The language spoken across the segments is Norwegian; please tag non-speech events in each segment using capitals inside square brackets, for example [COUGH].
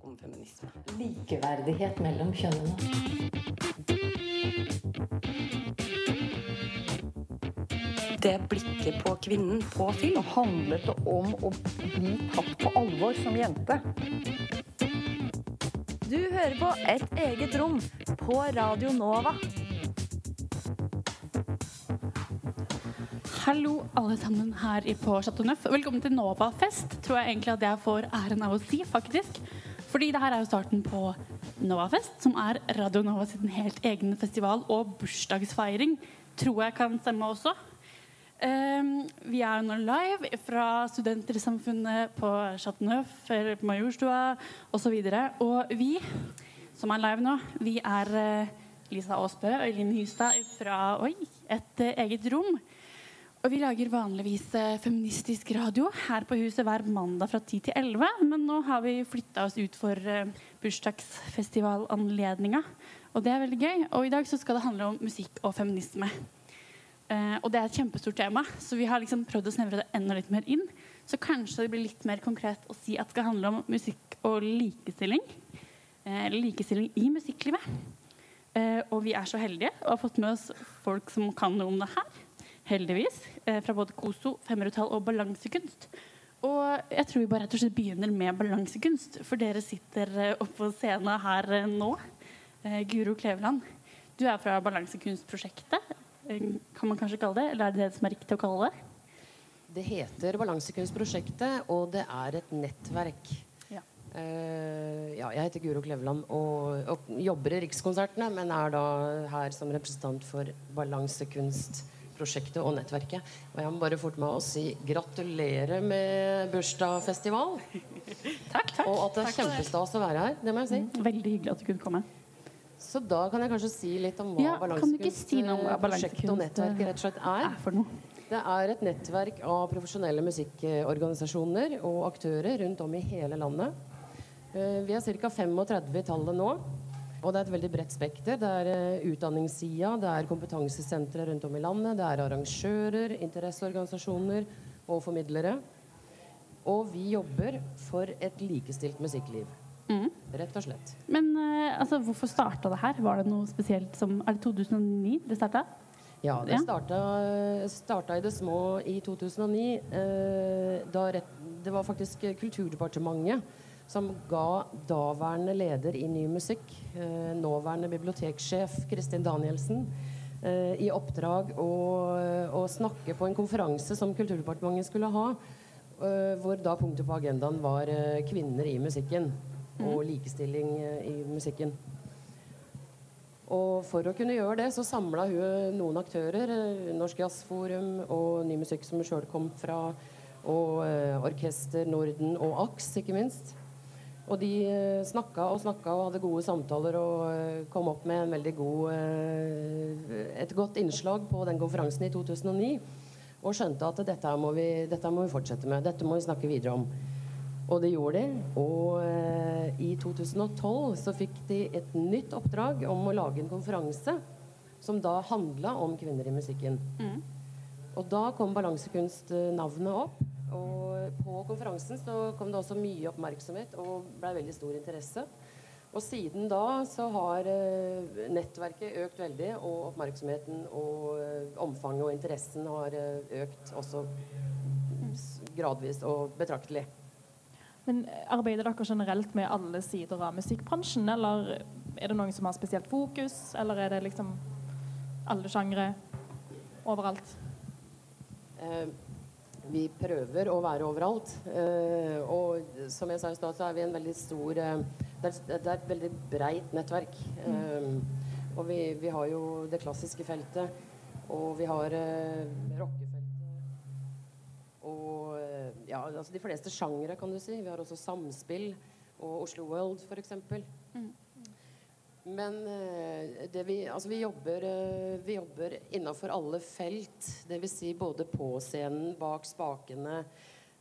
snakke om feminisme. Likeverdighet mellom kjønnene. Det blikket på kvinnen på film. handlet det om å bli tatt på alvor som jente. Du hører på Et eget rom på Radio Nova. Hallo, alle sammen her i på Chateau Neuf. Velkommen til Novafest, tror jeg egentlig at jeg får æren av å si, faktisk. Fordi det her er jo starten på Novafest, som er Radio Nova sin helt egen festival og bursdagsfeiring. Tror jeg kan stemme også. Um, vi er nå live fra Studentersamfunnet på Chateau Neuf, på Majorstua osv. Og, og vi som er live nå, vi er eh, Lisa Aasbø og Eline Hystad fra oi, et eh, eget rom. Og vi lager vanligvis eh, feministisk radio her på huset hver mandag fra 10 til 11. Men nå har vi flytta oss ut for uh, bursdagsfestivalanledninga. Og det er veldig gøy. Og i dag så skal det handle om musikk og feminisme. Eh, og det er et kjempestort tema, så vi har liksom prøvd å snevre det enda litt mer inn. Så kanskje det blir litt mer konkret å si at det skal handle om musikk og likestilling. Eh, likestilling i musikklivet. Eh, og vi er så heldige og har fått med oss folk som kan noe om det her. Heldigvis. Eh, fra både KOSO, femmerutall og balansekunst. Og jeg tror vi bare rett og slett begynner med balansekunst. For dere sitter eh, oppe på scenen her eh, nå. Guro Kleveland, du er fra Balansekunstprosjektet kan man kanskje kalle det? Eller er det det som er riktig å kalle det? Det heter Balansekunstprosjektet, og det er et nettverk. Ja. Uh, ja, jeg heter Guro Kleveland og, og jobber i Rikskonsertene, men er da her som representant for Balansekunstprosjektet og nettverket. Og jeg må bare forte meg å si gratulerer med bursdagsfestival. Takk, takk. Og at det er kjempestas å være her. Det må jeg si. Mm, Veldig hyggelig at du kunne komme. Så da kan jeg kanskje si litt om hva Ja, kan si hva Balansekunstprosjektet og nettverk nettverket rett og slett er? Er. Det er et nettverk av profesjonelle musikkorganisasjoner og aktører rundt om i hele landet. Eh, Vi er ca. 35 i tallet nå. Og det er et veldig bredt spekter. Det er eh, utdanningssida, det er kompetansesentre rundt om i landet, det er arrangører, interesseorganisasjoner og formidlere. Og vi jobber for et likestilt musikkliv. Mm. Rett og slett. Men eh, altså, hvorfor starta det her? Var det noe spesielt som Er det 2009 det starta? Ja, det starta, starta i det små i 2009. Eh, da rett, det var faktisk Kulturdepartementet som ga daværende leder i Ny Musikk, eh, nåværende biblioteksjef Kristin Danielsen, eh, i oppdrag å, å snakke på en konferanse som Kulturdepartementet skulle ha, eh, hvor da punktet på agendaen var eh, kvinner i musikken og likestilling eh, i musikken. Og for å kunne gjøre det, så samla hun noen aktører. eh, Norsk Jazzforum og Ny Musikk, som hun sjøl kom fra. Og eh, Orkester Norden og AKS, ikke minst. Og de eh, snakka og snakka og hadde gode samtaler og eh, kom opp med en veldig god, eh, et godt innslag på den konferansen i 2009. Og skjønte at dette må vi, dette må vi fortsette med. Dette må vi snakke videre om. Og det gjorde de. Og i 2012 så fikk de et nytt oppdrag om å lage en konferanse som da handla om kvinner i musikken. Mm. Og da kom Balansekunst-navnet opp. Og på konferansen så kom det også mye oppmerksomhet og ble veldig stor interesse. Og siden da så har eh, nettverket økt veldig, og oppmerksomheten og eh, omfanget og interessen har eh, økt også gradvis og betraktelig. Men Arbeider dere generelt med alle sider av musikkbransjen, eller er det noen som har spesielt fokus, eller er det liksom alle sjangre overalt? Eh, vi prøver å være overalt. Eh, og som jeg sa i stad, så er vi en veldig stor eh, det, er, et veldig breit nettverk. Eh, og vi, vi har jo det klassiske feltet, og vi har rockefeltet. Og ja, altså de fleste sjangere, kan du si. Vi har også Samspill og Oslo World, f.eks. Men eh, vi, altså vi jobber, eh, vi jobber innafor alle felt. Dvs. Si både på scenen, bak spakene,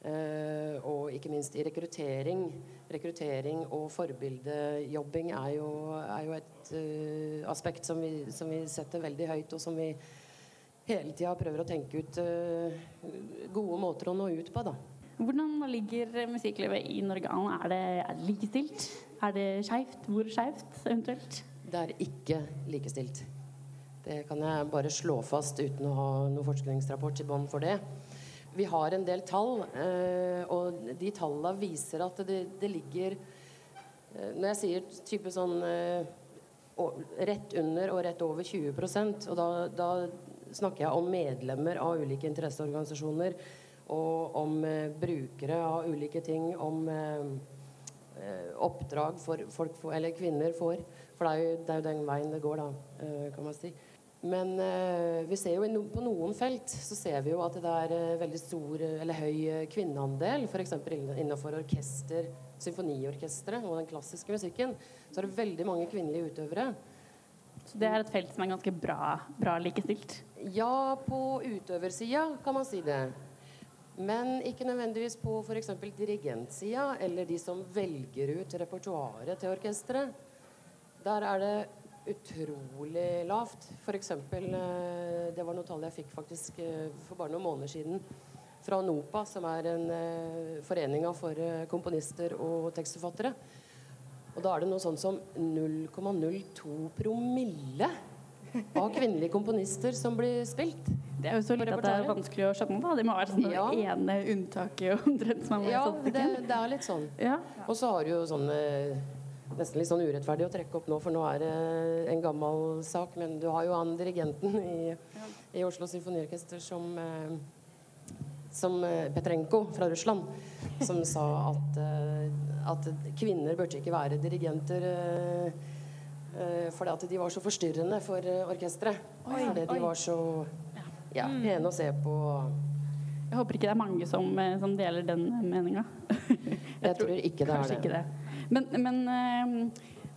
eh, og ikke minst i rekruttering. Rekruttering og forbildejobbing er jo, er jo et aspekt som vi, som vi setter veldig høyt, og som vi hele tida prøver å tenke ut gode måter å nå ut på. da. Hvordan ligger musikklivet i Norge an? Er det, er det likestilt? Er det skeivt? Hvor skeivt eventuelt? Det er ikke likestilt. Det kan jeg bare slå fast uten å ha noen forskningsrapport i bånn for det. Vi har en del tall, eh, og de tallene viser at det, det ligger eh, Når jeg sier type sånn eh, rett under og rett over 20% og da, da snakker jeg om medlemmer av ulike interesseorganisasjoner og om brukere av ulike ting, om oppdrag for folk eller kvinner får. For det er, jo, det er jo den veien det går, da, eh, kan man si. Men eh, vi ser jo på noen felt så ser vi jo at det er eh, veldig stor eh, eller høy eh, kvinneandel. F.eks. innenfor orkester, symfoniorkesteret og den klassiske musikken. Så er det veldig mange kvinnelige utøvere. Så det er et felt som er ganske bra, bra likestilt. Ja, på utøversida kan man si det. Men ikke nødvendigvis på f.eks. dirigentsida, eller de som velger ut repertoaret til orkesteret. Der er det utrolig lavt. F.eks. Det var noen tall jeg fikk faktisk eh, for bare noen måneder siden fra NOPA, som er en forening foreninga for eh, komponister og tekstforfattere. Og da er det noe sånn som 0,02 promille av kvinnelige komponister som blir spilt. Det er jo så lite at det er vanskelig å skjønne. da. Det må være sånn det ene unntaket omtrent Ja, det, det er litt sånn. Ja. Og så har du jo sånn eh, Nesten litt sånn urettferdig å trekke opp nå, for nå er det en gammel sak. Men du har jo han dirigenten i, i Oslo Symfoniorkester som eh, som eh, Petrenko fra Russland, som sa at, at kvinner burde ikke være dirigenter fordi at de var så forstyrrende for orkesteret. Fordi de var så ja, pene å se på. Jeg håper ikke det er mange som, eh, som deler den meninga. [LAUGHS] Jeg tror ikke det er det. ikke det. Men, men eh,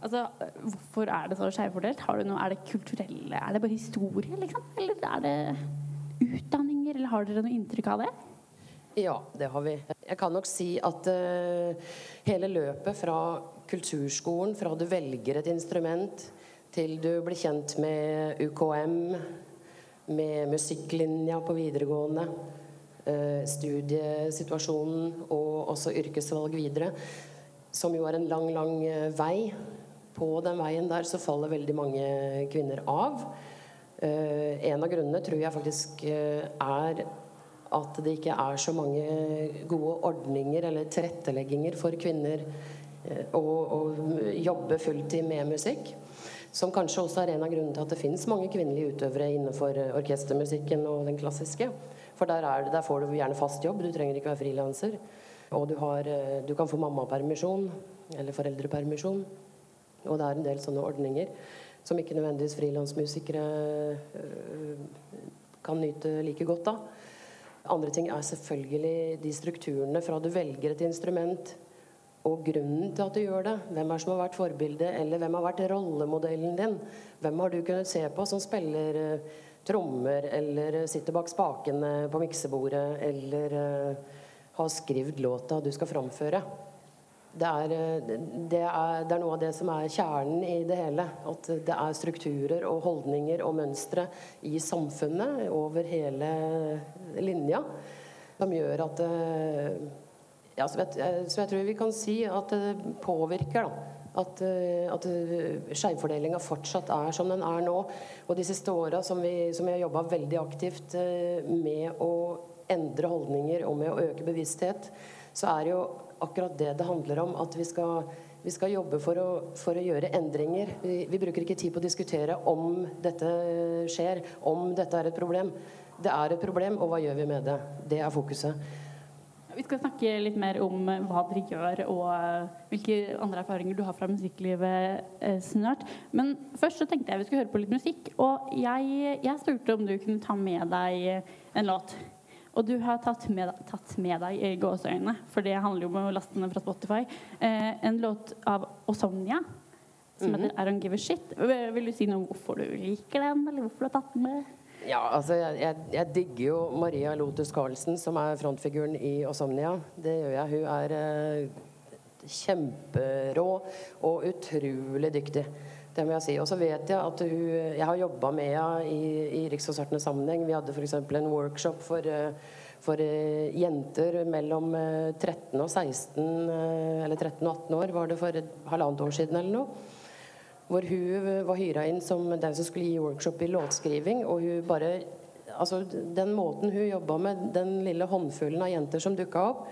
altså, hvorfor er det så skjevfordelt? Har du noe, Er det kulturelle Er det bare historie, liksom? Eller er det utdanninger? Eller har dere noe inntrykk av det? Ja, det har vi. Jeg kan nok si at uh, hele løpet fra kulturskolen, fra du velger et instrument til du blir kjent med UKM, med musikklinja på videregående, eh, studiesituasjonen og også yrkesvalg videre, som jo er en lang, lang eh, vei. På den veien der så faller veldig mange kvinner av. Eh, en av grunnene tror jeg faktisk er at det ikke er så mange gode ordninger eller tilrettelegginger for kvinner å, å jobbe fulltid med musikk. Som kanskje også er en av grunnene til at det finnes mange kvinnelige utøvere innenfor eh, orkestermusikken og den klassiske. For der, er det, der får du gjerne fast jobb, du trenger ikke være frilanser. Og du, har, eh, du kan få mammapermisjon eller foreldrepermisjon. Og det er en del sånne ordninger som ikke nødvendigvis frilansmusikere øh, kan nyte like godt av. Andre ting er selvfølgelig de strukturene fra du velger et instrument, og grunnen til at du gjør det. Hvem er som har vært forbildet, eller hvem har vært rollemodellen din? Hvem har du kunnet se på som spiller uh, trommer, eller øh, sitter bak spakene på miksebordet, eller uh, har skrevet låta du skal framføre? Det er, eh, det, er, det er noe av det som er kjernen i det hele. At det er strukturer og holdninger og mønstre i samfunnet over hele linja som gjør at ja, som, jeg, som jeg tror vi kan si at det påvirker. da at, eh, at skjevfordelinga fortsatt er som den er nå. Og de siste åra som, som vi har jobba veldig aktivt eh, med å endre holdninger og med å øke bevissthet, så er det jo akkurat det det handler om. At vi skal, vi skal jobbe for å, for å gjøre endringer. Vi, vi bruker ikke tid på å diskutere om dette skjer, om dette er et problem. Det er et problem, og hva gjør vi med det? Det er fokuset. Vi skal snakke litt mer om eh, hva dere gjør og eh, hvilke andre erfaringer du har fra musikklivet eh, snart. Men først så tenkte jeg vi skulle høre på litt musikk. Og jeg, jeg spurte om du kunne ta med deg en låt. Og du har tatt med, tatt med deg i gåseøynene, for det handler jo om å laste ned fra Spotify. Eh, en låt av Osomnia som heter I Don't Give a Shit. Vil du si noe om hvorfor du liker den, eller hvorfor du har tatt den med? Ja, altså jeg, jeg, jeg digger jo Maria Lotus Carlsen, som er frontfiguren i Osomnia. Det gjør jeg. Hun er eh, kjemperå og utrolig dyktig. Det må jeg si. Og så vet jeg at hun Jeg har jobba med henne i, i Rikskonsertenes sammenheng. Vi hadde f.eks. en workshop for, eh, for eh, jenter mellom eh, 13 og 16, eh, eller 13 og 18 år, var det for et halvannet år siden eller noe. Hvor hun var hyra inn som den som skulle gi workshop i låtskriving. Og hun bare Altså, den måten hun jobba med den lille håndfullen av jenter som dukka opp,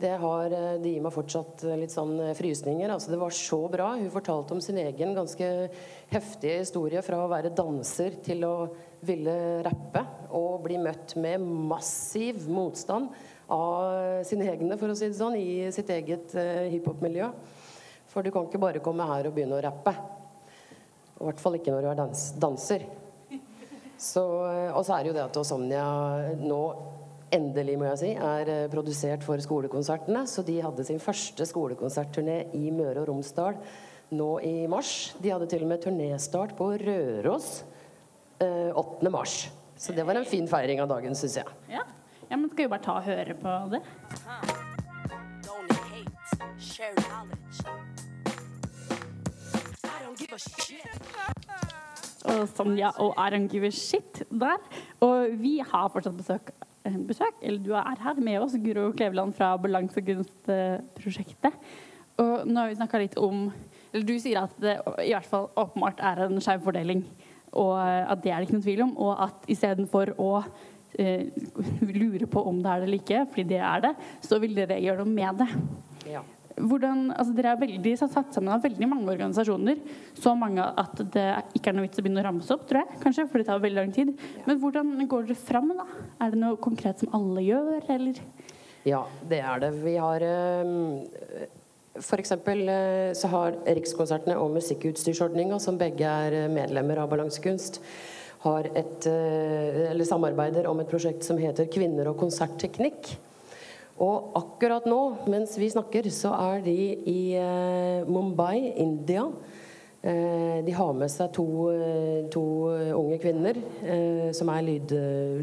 det, har, eh, det gir meg fortsatt litt sånn eh, frysninger. Altså, det var så bra. Hun fortalte om sin egen ganske heftige historie fra å være danser til å ville rappe og bli møtt med massiv motstand av sine egne, for å si det sånn, i sitt eget hiphopmiljø. hiphop-miljø. For du kan ikke bare komme her og begynne å rappe. I hvert fall ikke når du er dans danser. Så, og så er det jo det at Osomnia nå endelig, må jeg si, er eh, produsert for skolekonsertene. Så de hadde sin første skolekonsertturné i Møre og Romsdal nå i mars. De hadde til og med turnéstart på Røros eh, 8. mars. Så det var en fin feiring av dagen, syns jeg. Ja. ja, men skal vi bare ta og høre på det? Og Sonja og I don't give a shit der. Og vi har fortsatt besøk, eh, besøk eller du er her med oss, Guro Kleveland fra Balansekunstprosjektet. Og nå har vi snakka litt om Eller du sier at det i hvert fall åpenbart er en skeiv fordeling. Og at det er det ikke noen tvil om. Og at istedenfor å eh, lure på om det er det eller ikke, fordi det er det, så vil dere gjøre noe med det. Ja. Hvordan, altså dere er veldig satt sammen av veldig mange organisasjoner. Så mange at det ikke er noe vits å begynne å ramse opp, tror jeg. kanskje, for det tar veldig lang tid. Men hvordan går dere fram? da? Er det noe konkret som alle gjør, eller? Ja, det er det. Vi har eh, F.eks. så har Rikskonsertene og Musikkutstyrsordninga, som begge er eh, medlemmer av Balansekunst, har et, eh, eller samarbeider om et prosjekt som heter Kvinner og konsertteknikk. Og akkurat nå, mens vi snakker, så er de i eh, Mumbai, India. Eh, de har med seg to, eh, to unge kvinner som er lyd,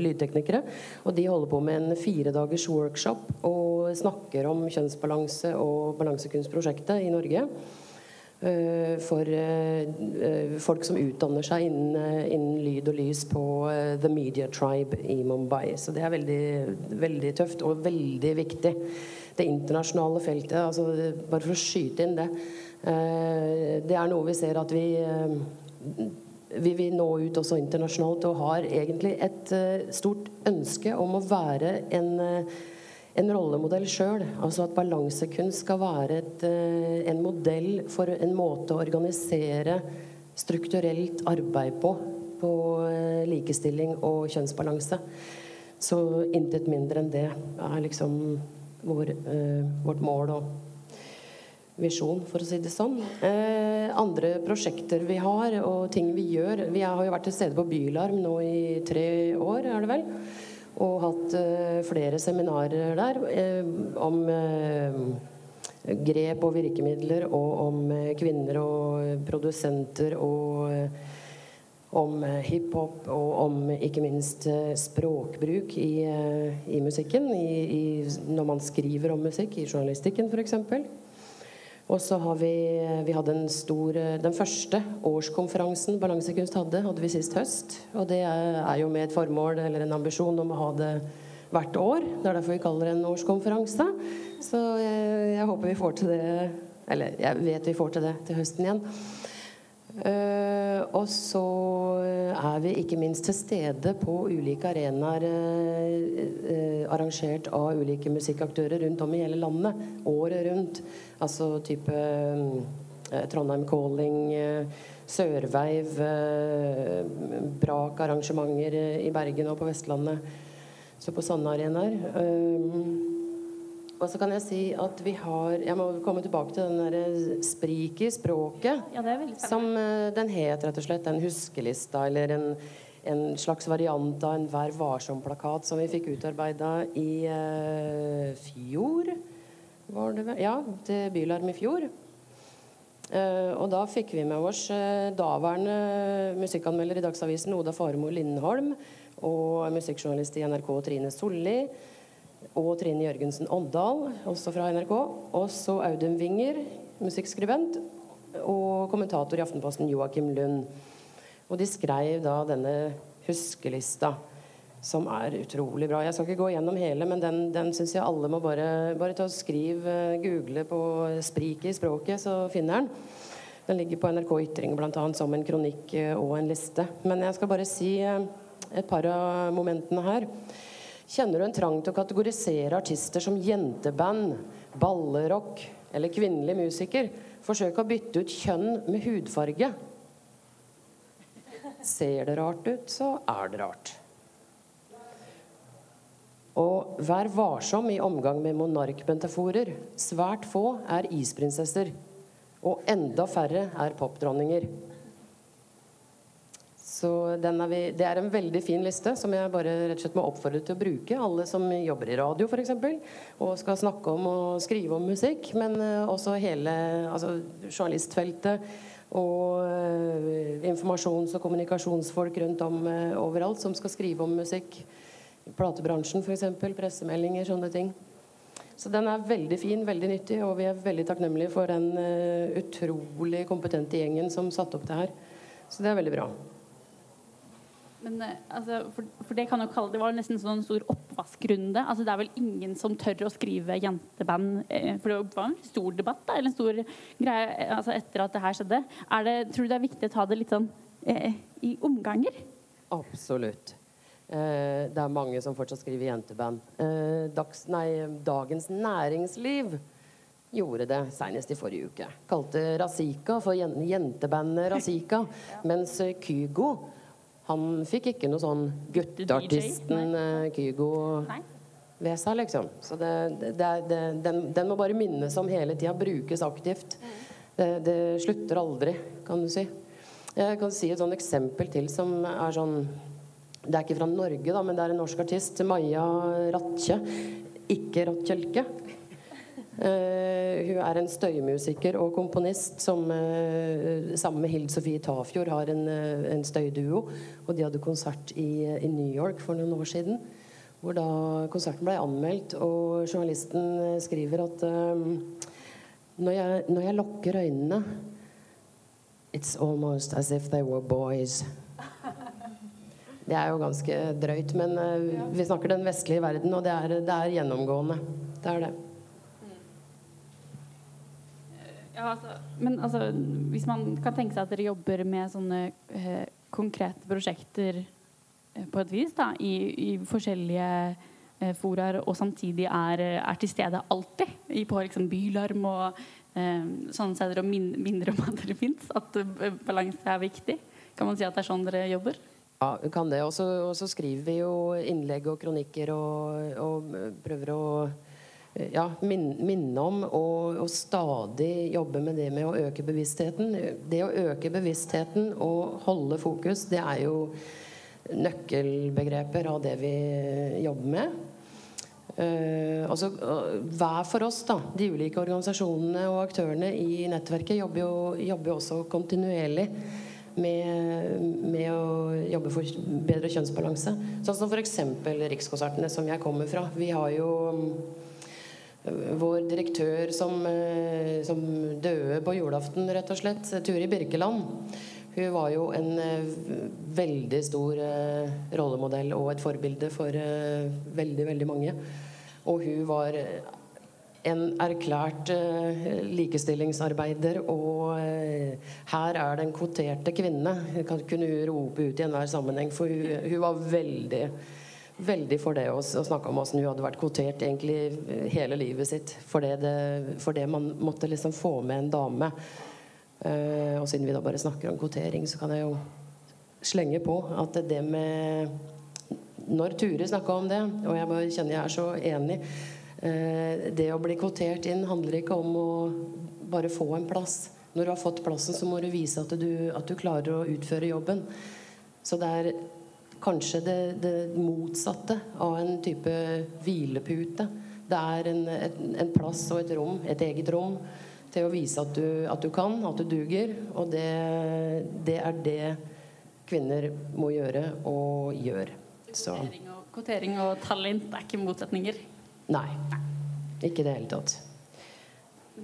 lydteknikere. Og de holder på med en fire dagers workshop og snakker om kjønnsbalanse og Balansekunstprosjektet i Norge. Eh, for eh, eh, folk som utdanner seg innen, innen, lyd og lys på The Media Tribe i Mumbai. Så det er veldig, veldig tøft og veldig viktig. Det internasjonale feltet, altså, bare for å skyte inn det Det er noe vi ser at vi vi vil nå ut også internasjonalt og har egentlig et stort ønske om å være en en rollemodell sjøl. Altså at balansekunst skal være et, eh, en modell for en måte å organisere strukturelt arbeid på. På eh, likestilling og kjønnsbalanse. Så intet mindre enn det er liksom vår, eh, vårt mål og visjon, for å si det sånn. Andre prosjekter vi har, og ting vi gjør Vi har jo vært til stede på Bylarm nå i tre år, er det vel og hatt uh, flere seminarer der uh, om uh, grep og virkemidler, og om kvinner og produsenter, og om hiphop, og om ikke minst språkbruk i, i musikken. I, i, når man skriver om musikk, i journalistikken f.eks. Og så har vi, vi hadde en stor Den første årskonferansen Balansekunst hadde, hadde vi sist høst. Og det er jo med et formål eller en ambisjon om å ha det hvert år. Det er derfor vi kaller det en årskonferanse. Så jeg, jeg håper vi får til det Eller jeg vet vi får til det til høsten igjen. Uh, og så er vi ikke minst til stede på ulike arenaer uh, arrangert av ulike musikkaktører rundt om i hele landet året rundt. Altså type Trondheim Calling, Sørveiv, Brak-arrangementer i Bergen og på Vestlandet. Så på sånne arenaer. Og så kan jeg si at vi har Jeg må komme tilbake til den der sprik i språket. Ja, det er veldig spennende. som uh, den het, rett og slett. Den huskelista, eller en, en slags variant av en Vær varsom-plakat som vi fikk utarbeida i uh, fjor. Var det vel? Ja, til Bylarm i fjor. Uh, og da fikk vi med oss daværende musikkanmelder i Dagsavisen Oda Faremo Lindholm og musikkjournalist i NRK Trine Solli og Trine Jørgensen Åndal, også fra NRK. Og så Audun Winger, musikkskribent, og kommentator i Aftenposten Joakim Lund. Og de skrev da denne huskelista. som er utrolig bra. Jeg skal ikke gå gjennom hele, men den, den syns jeg alle må bare, bare ta og skrive, eh, google på spriket i språket, så finner den. Den ligger på NRK Ytring bl.a. som en kronikk eh, og en liste. Men jeg skal bare si eh, et par av momentene her. Kjenner du en trang til å kategorisere artister som jenteband, ballerock eller kvinnelig musiker? Forsøk å bytte ut kjønn med hudfarge. Ser det rart ut, så er det rart. Og vær varsom i omgang med monarkmetaforer. Svært få er isprinsesser. Og enda færre er popdronninger. Så vi, det er en veldig fin liste som jeg bare rett og slett må oppfordre til å bruke. Alle som jobber i radio f.eks. og skal snakke om og skrive om musikk. Men eh, også hele altså, journalistfeltet og eh, informasjons- og kommunikasjonsfolk rundt om eh, overalt som skal skrive om musikk. Platebransjen f.eks. Pressemeldinger, sånne ting. Så den er veldig fin, veldig nyttig, og vi er veldig takknemlige for den utrolig kompetente gjengen som satte opp det her. Så det er veldig bra. Men eh, altså, for, for det kan jo kalle det var nesten sånn stor oppvaskrunde. Altså, det er vel ingen som tør å skrive jenteband eh, For det var en stor debatt da, eller en stor greie eh, altså, etter at det her skjedde. Er det, tror du det er viktig å ta det litt sånn eh, i omganger? Absolutt. Eh, det er mange som fortsatt skriver jenteband. Eh, dags, nei, Dagens Næringsliv gjorde det senest i forrige uke. Kalte Razika for jen jentebandet Razika. mens Kygo han fikk ikke noe sånn gutteartisten eh, Kygo Nei. ved seg, liksom. Så det, det, det, den, den må bare minnes om hele tida. Brukes aktivt. Det, det slutter aldri, kan du si. Jeg kan si et sånn eksempel til som er sånn Det er ikke fra Norge, da, men det er en norsk artist. Maja Ratche. Ikke Rattkjelke. Eh, hun er en støymusiker og komponist som eh, sammen med Hild Sofie Tafjord har en, eh, en støyduo. Og de hadde konsert i, i New York for noen år siden. Hvor da konserten ble anmeldt, og journalisten skriver at når, jeg, når jeg lukker øynene It's almost as if they were boys. Det er jo ganske drøyt, men vi snakker den vestlige verden, og det er, det er gjennomgående. Det er det. Ja, altså, men altså, hvis man kan tenke seg at dere jobber med sånne eh, konkrete prosjekter eh, på et vis da, i, i forskjellige eh, foraer, og samtidig er, er til stede alltid i, på liksom, Bylarm og eh, sånne steder og min, minner om at dere fins, at eh, balanse er viktig. Kan man si at det er sånn dere jobber? Ja, vi kan det. Og så og så skriver vi jo innlegg og kronikker og, og prøver å ja, minne om og, og stadig jobbe med det med å øke bevisstheten. Det å øke bevisstheten og holde fokus, det er jo nøkkelbegreper av det vi jobber med. Uh, altså, eh, hver for oss, da, de ulike organisasjonene og aktørene i nettverket, jobber jo, jobber også kontinuerlig med, med å jobbe for bedre kjønnsbalanse. Sånn som f.eks. Rikskonsertene, som jeg kommer fra. Vi har jo vår direktør som, eh, som døde på julaften, rett og slett, Turi Birkeland. Hun var jo en eh, veldig stor eh, rollemodell og et forbilde for veldig, veldig mange. Og hun var en erklært likestillingsarbeider, og her er den kvoterte kvinne. Kunne hun rope ut i enhver sammenheng, for hun, hun var veldig veldig for det å snakke om hvordan hun hadde vært kvotert egentlig hele livet sitt for det, det, for det man måtte liksom få med en dame. Uh, og siden vi da bare snakker om kvotering, så kan jeg jo slenge på at det med Når Ture snakka om det, og jeg bare kjenner jeg er så enig uh, Det å bli kvotert inn handler ikke om å bare få en plass. Når du har fått plassen, så må du vise at du, at du klarer å utføre jobben. Så det er kanskje det, det motsatte av en type hvilepute. Det er en, en, en plass og et rom, et eget rom, til å vise at du, at du kan, at du duger. Og det, det er det kvinner må gjøre og gjør. Så Kvotering og, kvotering og talent er ikke motsetninger. nei. Ikke i det hele tatt.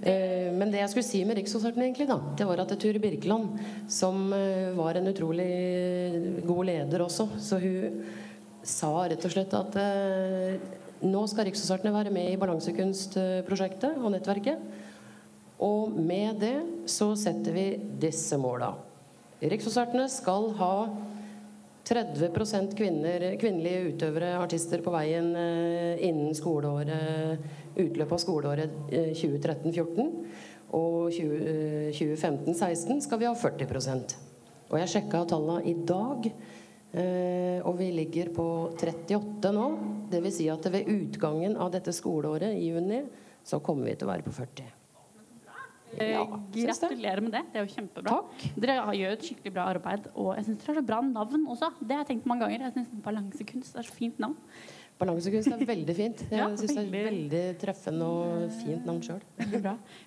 Eh, Men det jeg skulle si med Rikskonserten, egentlig da, det var at Ture Birkeland, som eh, var en utrolig god leder også Så hun, sa rett og slett at eh, nå skal Rikskonssertene være med i Balansekunstprosjektet og nettverket. Og med det så setter vi disse måla. Rikskonsertene skal ha 30% kvinner, kvinnelige utøvere, artister, på veien eh, innen skoleåret, utløpet av skoleåret eh, 2013-14. Og 20, eh, 2015-16 skal vi ha 40% Og jeg sjekka tallene i dag. Eh, og vi ligger på 38 nå. Dvs. Si at ved utgangen av dette skoleåret i juni så kommer vi til å være på 40. Ja. Gratulerer med det. Det er jo kjempebra. Takk. Dere har- gjør et skikkelig bra arbeid. Og jeg syns dere har så bra navn også. Det har jeg tenkt mange ganger. Jeg synes Balansekunst er så fint navn. Balansekunst er veldig fint. [LAUGHS] Jeg Ja, syns det er veldig. treffende og fint navn sjøl.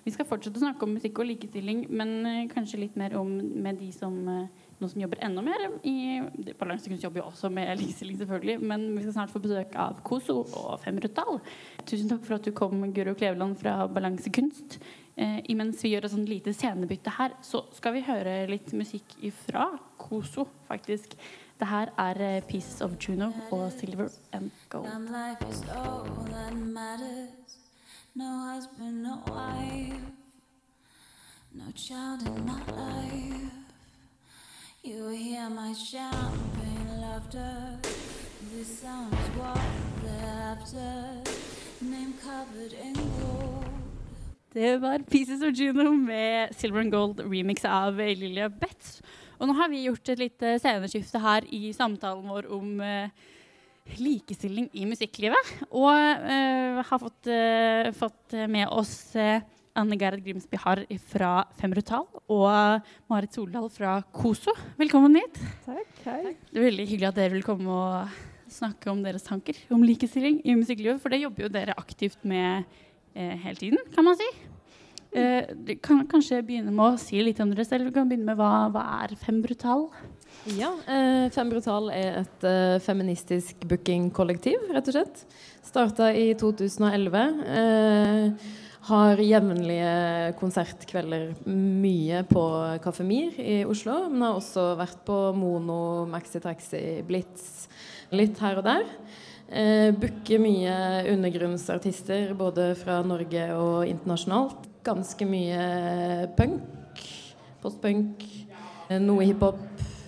Vi skal fortsette å snakke om musikk og likestilling, men eh, kanskje litt mer om med de som eh, noen som jobber enda mer i Balansekunst jobber jo også med likestilling, selvfølgelig, men vi skal snart få besøk av Koso og Femrutal. Tusen takk for at du kom, Guro Kleveland fra Balansekunst. Eh, imens vi gjør et sånn lite scenebytte her, så skal vi høre litt musikk ifra Koso, faktisk. Det her er eh, 'Pieces of Juno' og 'Silver and Gold'. And life is all that matters. No husband, no wife, no child in my life. You hear my champagne laughter. This sound is what they're after. Name covered in gold. Det var Pieces of Juno med Silver and Gold remix av Lilja Betz. Og nå har vi gjort et lite sceneskifte her i samtalen vår om uh, likestilling i musikklivet. Og uh, har fått, uh, fått med oss Anne Gerhard Grimsby Harr fra Femrutal og Marit Soldal fra KOSO. Velkommen hit. Takk, hei. Det er veldig hyggelig at dere vil komme og snakke om deres tanker om likestilling i musikklivet, for det jobber jo dere aktivt med hele tiden, kan man si. Eh, dere kan kanskje begynne med å si litt om dere selv. Du kan begynne med hva, hva er Fembrutal? Ja, eh, Fem Brutal er et eh, feministisk bookingkollektiv, rett og slett. Starta i 2011. Eh, har jevnlige konsertkvelder mye på Kafé Mir i Oslo. Men har også vært på Mono, Maxi Taxi, Blitz, litt her og der. Eh, Booker mye undergrunnsartister både fra Norge og internasjonalt. Ganske mye punk, postpunk, noe hiphop.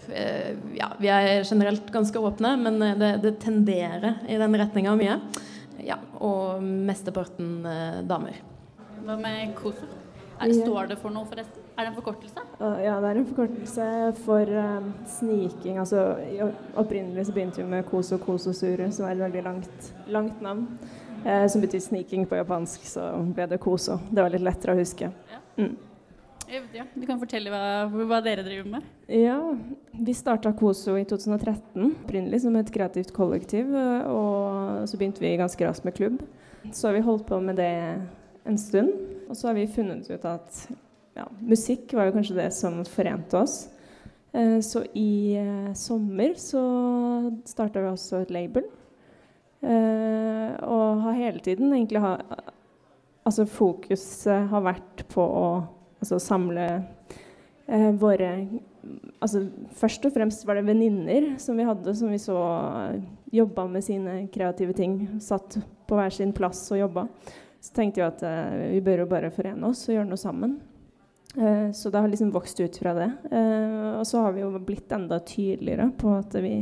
Eh, ja, vi er generelt ganske åpne, men eh, det, det tenderer i den retninga mye. Ja, og mesteparten eh, damer. Hva med KOSO? Er, står det for noe, forresten? Er det en forkortelse? Ja, det er en forkortelse for um, sniking. Altså, opprinnelig så begynte vi med koso kososuru, som er et veldig langt, langt navn. Eh, som betyr sniking på japansk, så ble det koso. Det var litt lettere å huske. Mm. Ja, du kan fortelle hva, hva dere driver med. Ja, vi starta KOSO i 2013, opprinnelig som et kreativt kollektiv. eh, Og så begynte vi ganske raskt med klubb. Så har vi holdt på med det en stund. Og så har vi funnet ut at ja, musikk var jo kanskje det som forente oss. Eh, Så i eh, sommer så starta vi også et label. Eh, Og har hele tiden egentlig ha, Altså fokuset har vært på å altså, samle eh, våre altså, Først og fremst var det venninner som vi hadde, som vi så jobba med sine kreative ting. Satt på hver sin plass og jobba. Så tenkte vi at eh, vi bør jo bare forene oss og gjøre noe sammen. Eh, så det har liksom vokst ut fra det. Eh, og så har vi jo blitt enda tydeligere på at vi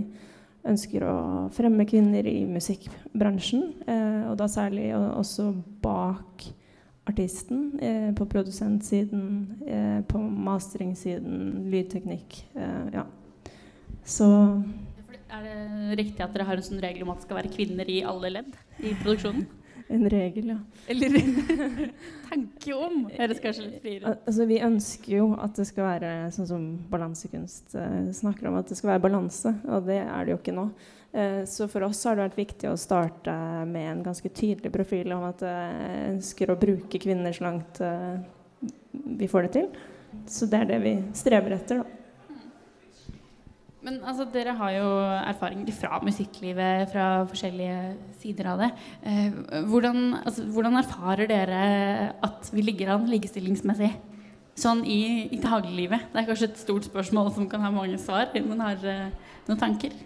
ønsker å fremme kvinner i musikkbransjen. Eh, og da særlig også bak artisten. Eh, på produsentsiden, eh, på masteringssiden, lydteknikk. Ja. Så Er det riktig at dere har en sånn regel om at det skal være kvinner i alle ledd i produksjonen? En regel, ja. Eller en [LAUGHS] tanke om? Høres kanskje litt friere Al altså, vi ønsker jo at det skal være sånn som balansekunst eh, snakker om, at det skal være balanse. Og det er det jo ikke nå. Eh, så for oss har det vært viktig å starte med en ganske tydelig profil om at jeg ønsker å bruke kvinner så langt eh, vi får det til. Så det er det vi streber etter, da. Men altså, dere har jo erfaringer fra musikklivet, fra forskjellige sider av det. Eh, hvordan, altså, hvordan erfarer dere at vi ligger an likestillingsmessig? Sånn i, i dagliglivet. Det er kanskje et stort spørsmål som kan ha mange svar, men har eh, noen tanker?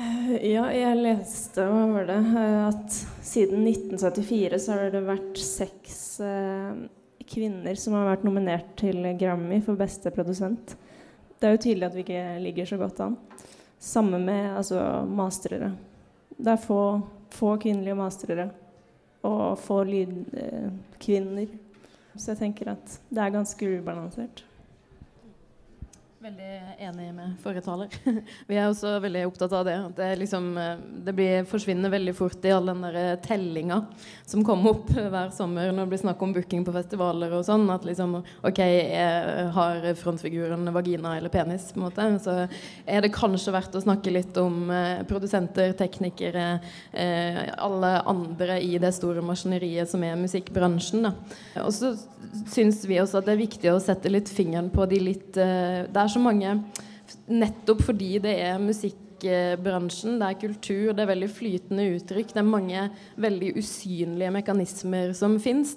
Eh, Ja, jeg leste var det, eh, at siden 1974 så har det vært seks eh, kvinner som har vært nominert til Grammy for beste produsent. Det er jo tydelig at vi ikke ligger så godt an. Samme med altså, masterere. Det er få, få kvinnelige masterere og få lydkvinner. Eh, så jeg tenker at det er ganske ubalansert. Veldig enig med forrige taler. [LAUGHS] Vi er også veldig opptatt av det. Det, liksom, eh, det blir, forsvinner veldig fort i all den der tellinga som kommer opp [LAUGHS] hver sommer når det blir snakk om booking på festivaler og sånn. At liksom OK, jeg har frontfiguren vagina eller penis, på en måte. Så er det kanskje verdt å snakke litt om eh, produsenter, teknikere, eh, alle andre i det store maskineriet som er musikkbransjen. Da. Og så syns vi også at det er viktig å sette litt fingeren på de litt eh, Det er så mange Nettopp fordi det er musikkbransjen, det er kultur, det er veldig flytende uttrykk. Det er mange veldig usynlige mekanismer som fins,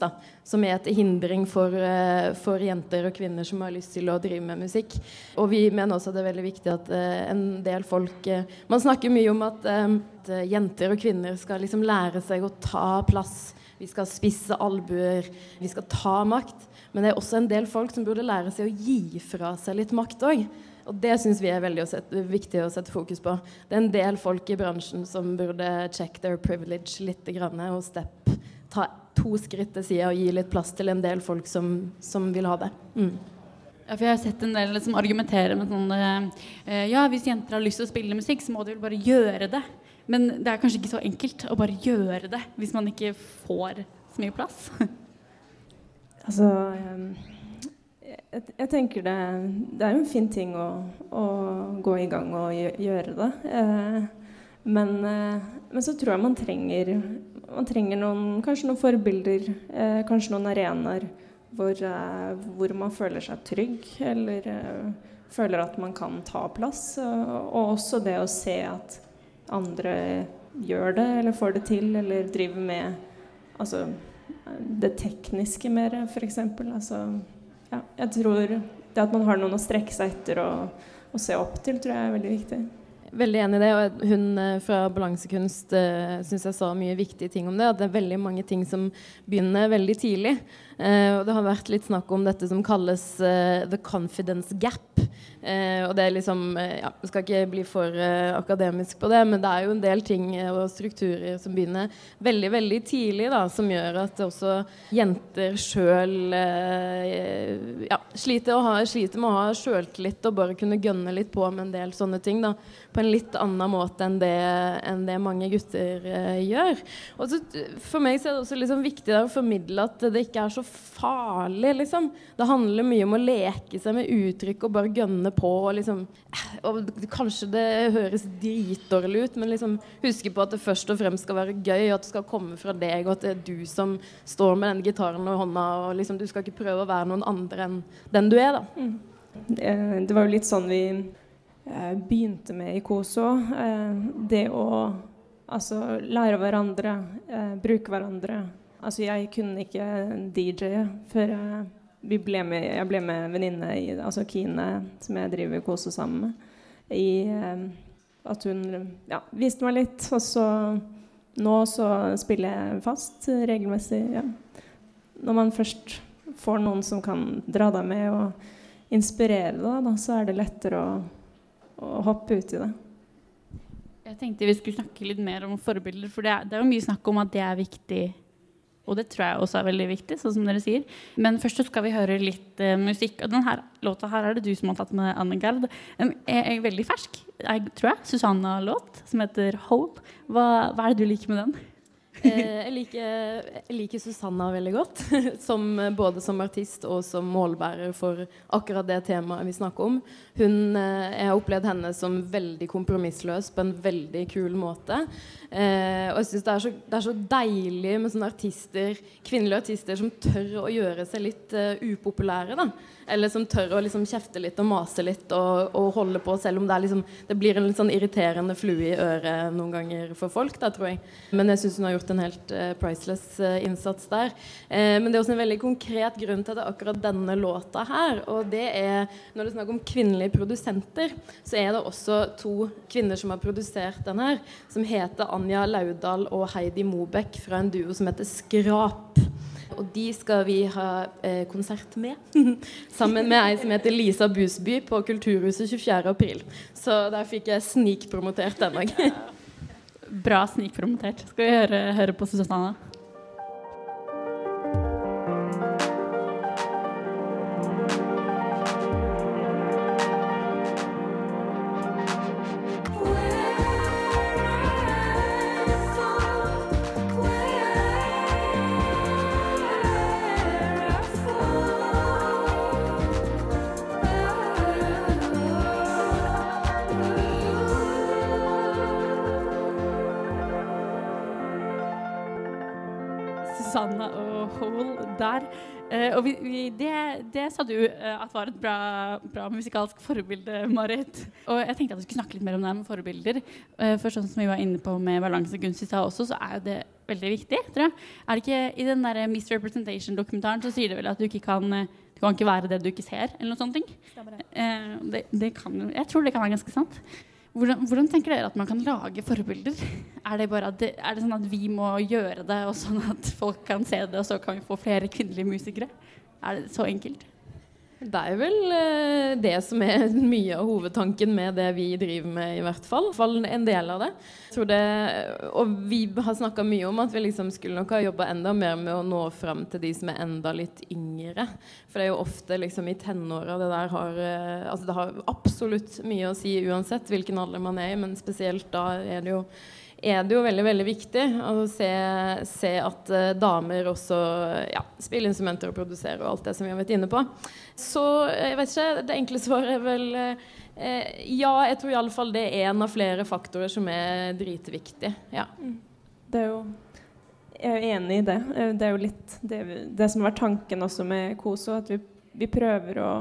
som er til hindring for, eh, for, jenter og kvinner som har lyst til å drive med musikk. Og vi mener også det er veldig viktig at uh, en del folk uh, Man snakker mye om at, at jenter og kvinner skal liksom lære seg å ta plass. Vi skal spisse albuer, vi skal ta makt. Men det er også en del folk som burde lære seg å gi fra seg litt makt òg. Og det syns vi er veldig å sette, viktig å sette fokus på. Det er en del folk i bransjen som burde check their privilege litt og step, ta to skritt til sida og gi litt plass til en del folk som, som vil ha det. Mm. Ja, for jeg har sett en del som argumenterer med sånn eh, Ja, hvis jenter har lyst til å spille musikk, så må de vel bare gjøre det. Men det er kanskje ikke så enkelt å bare gjøre det hvis man ikke får så mye plass. [LAUGHS] Altså jeg, jeg tenker det, det, er jo en fin ting å, å, gå i gang og gjøre det. Eh, men, eh, men, så tror jeg man trenger, man trenger noen, kanskje noen forbilder, eh, kanskje noen arenaer hvor, eh, hvor, man føler seg trygg, eller eh, føler at man kan ta plass. Og også det å se at andre gjør det, eller får det til, eller driver med altså, det tekniske mer, f.eks. Altså, ja, jeg tror det at man har noen å strekke seg etter og, og se opp til, tror jeg er veldig viktig. Veldig enig i det. og Hun eh, fra Balansekunst uh, syns jeg sa mye viktige ting om det. At det er veldig mange ting som begynner veldig tidlig. Uh, og Det har vært litt snakk om dette som kalles the confidence gap. Uh, og det er liksom ja, Jeg skal ikke bli for akademisk på det, men det er jo en del ting og strukturer som begynner veldig veldig tidlig, da, som gjør at også jenter sjøl ja, sliter, sliter, med å ha sjøltillit og bare kunne gønne litt på med en del sånne ting. da, På en litt annen måte enn det, enn det mange gutter gjør. Og så, For meg så er det også liksom viktig å formidle at det ikke er så farlig, liksom. Det handler mye om å leke seg med uttrykk og bare gønne på. Og liksom, og kanskje det høres dritdårlig ut, men liksom huske på at det først og fremst skal være gøy, at det skal komme fra deg, og at det er du som står med den gitaren i hånda. og liksom, Du skal ikke prøve å være noen andre enn den du er. da. Mm. Det, det var jo litt sånn vi eh, begynte med i KOSO. Eh, det å altså, lære hverandre, eh, bruke hverandre Altså, jeg kunne ikke DJ-e før jeg ble med, jeg ble med venninne, altså Kine, som jeg driver Kose sammen med, i at hun ja, viste meg litt. Og så nå så spiller jeg fast regelmessig. Ja. Når man først får noen som kan dra deg med og inspirere deg, da, så er det lettere å, å hoppe ut i det. Jeg tenkte vi skulle snakke litt mer om forbilder, for det er, det er jo mye snakk om at det er viktig og det tror jeg også er veldig viktig, sånn som dere sier. Men først så skal vi høre litt uh, musikk. Og denne låta her er det du som har tatt med, Anne Gerd. Den er, er, veldig fersk, jeg, tror jeg. Susanna-låt som heter 'Hold'. Hva, hva, er det du liker med den? Eh, jeg, liker, jeg, liker, Susanna veldig godt. [LAUGHS] Som, både som artist og som målbærer for akkurat det temaet vi snakker om. Hun, eh, jeg har opplevd henne som veldig kompromissløs på en veldig kul måte. Eh, og jeg synes det det, er så, deilig med sånne artister, kvinnelige artister som tør å gjøre seg litt upopulære. da eller som tør å liksom kjefte litt og mase litt og, og holde på, selv om det, liksom, det, blir en litt sånn irriterende flue i øret noen ganger for folk. Da, tror jeg. Men jeg syns hun har gjort en helt uh, priceless uh, innsats der. Uh, men det er også en veldig konkret grunn til at det er akkurat denne låta her. Og det er når det er snakk om kvinnelige produsenter, så er det også to kvinner som har produsert den her, som heter Anja Laudal og Heidi Mobeck fra en duo som heter Skrap. Og de skal vi ha eh, konsert med. [LAUGHS] Sammen med ei som heter Lisa Busby på Kulturhuset 24.4. Så der fikk jeg snikpromotert den òg. [LAUGHS] Bra snikpromotert. Skal vi høre, høre på Susanna? Sa du eh, at var et bra, bra musikalsk forbilde, Marit. Og jeg tenkte at vi skulle snakke litt mer om det med forbilder. Eh, for sånn som vi var inne på med balansekunst i stad også, så er jo det veldig viktig, tror jeg. Er det ikke I den der Misrepresentation-dokumentaren så sier det vel at du ikke kan eh, du kan ikke være det du ikke ser, eller noe sånt. det. Det, kan, jeg tror det kan være ganske sant. Hvordan, hvordan, tenker dere at man kan lage forbilder? Er det, bare at det, er det sånn at vi må gjøre det, og sånn at folk kan se det, og så kan vi få flere kvinnelige musikere? Er det så enkelt? Det er vel eh, det som er [LAUGHS] mye av hovedtanken med det vi driver med, i hvert fall. I hvert fall en del av det. det og vi har snakka mye om at vi liksom skulle nok ha jobba enda mer med å nå fram til de som er enda litt yngre. For det er jo ofte liksom i tenåra det der har eh, Altså det har absolutt mye å si uansett hvilken alder man er i, men spesielt da er det jo er det jo veldig veldig viktig å se, se at uh, damer også ja, spiller instrumenter og produserer og alt det som vi har vært inne på. Så jeg vet ikke, det enkle svaret er vel uh, ja, jeg tror iallfall det er en av flere faktorer som er dritviktig. Ja. Det er jo Jeg er enig i det. Det er jo litt det, det som vært tanken også med KOSO, at vi, vi prøver å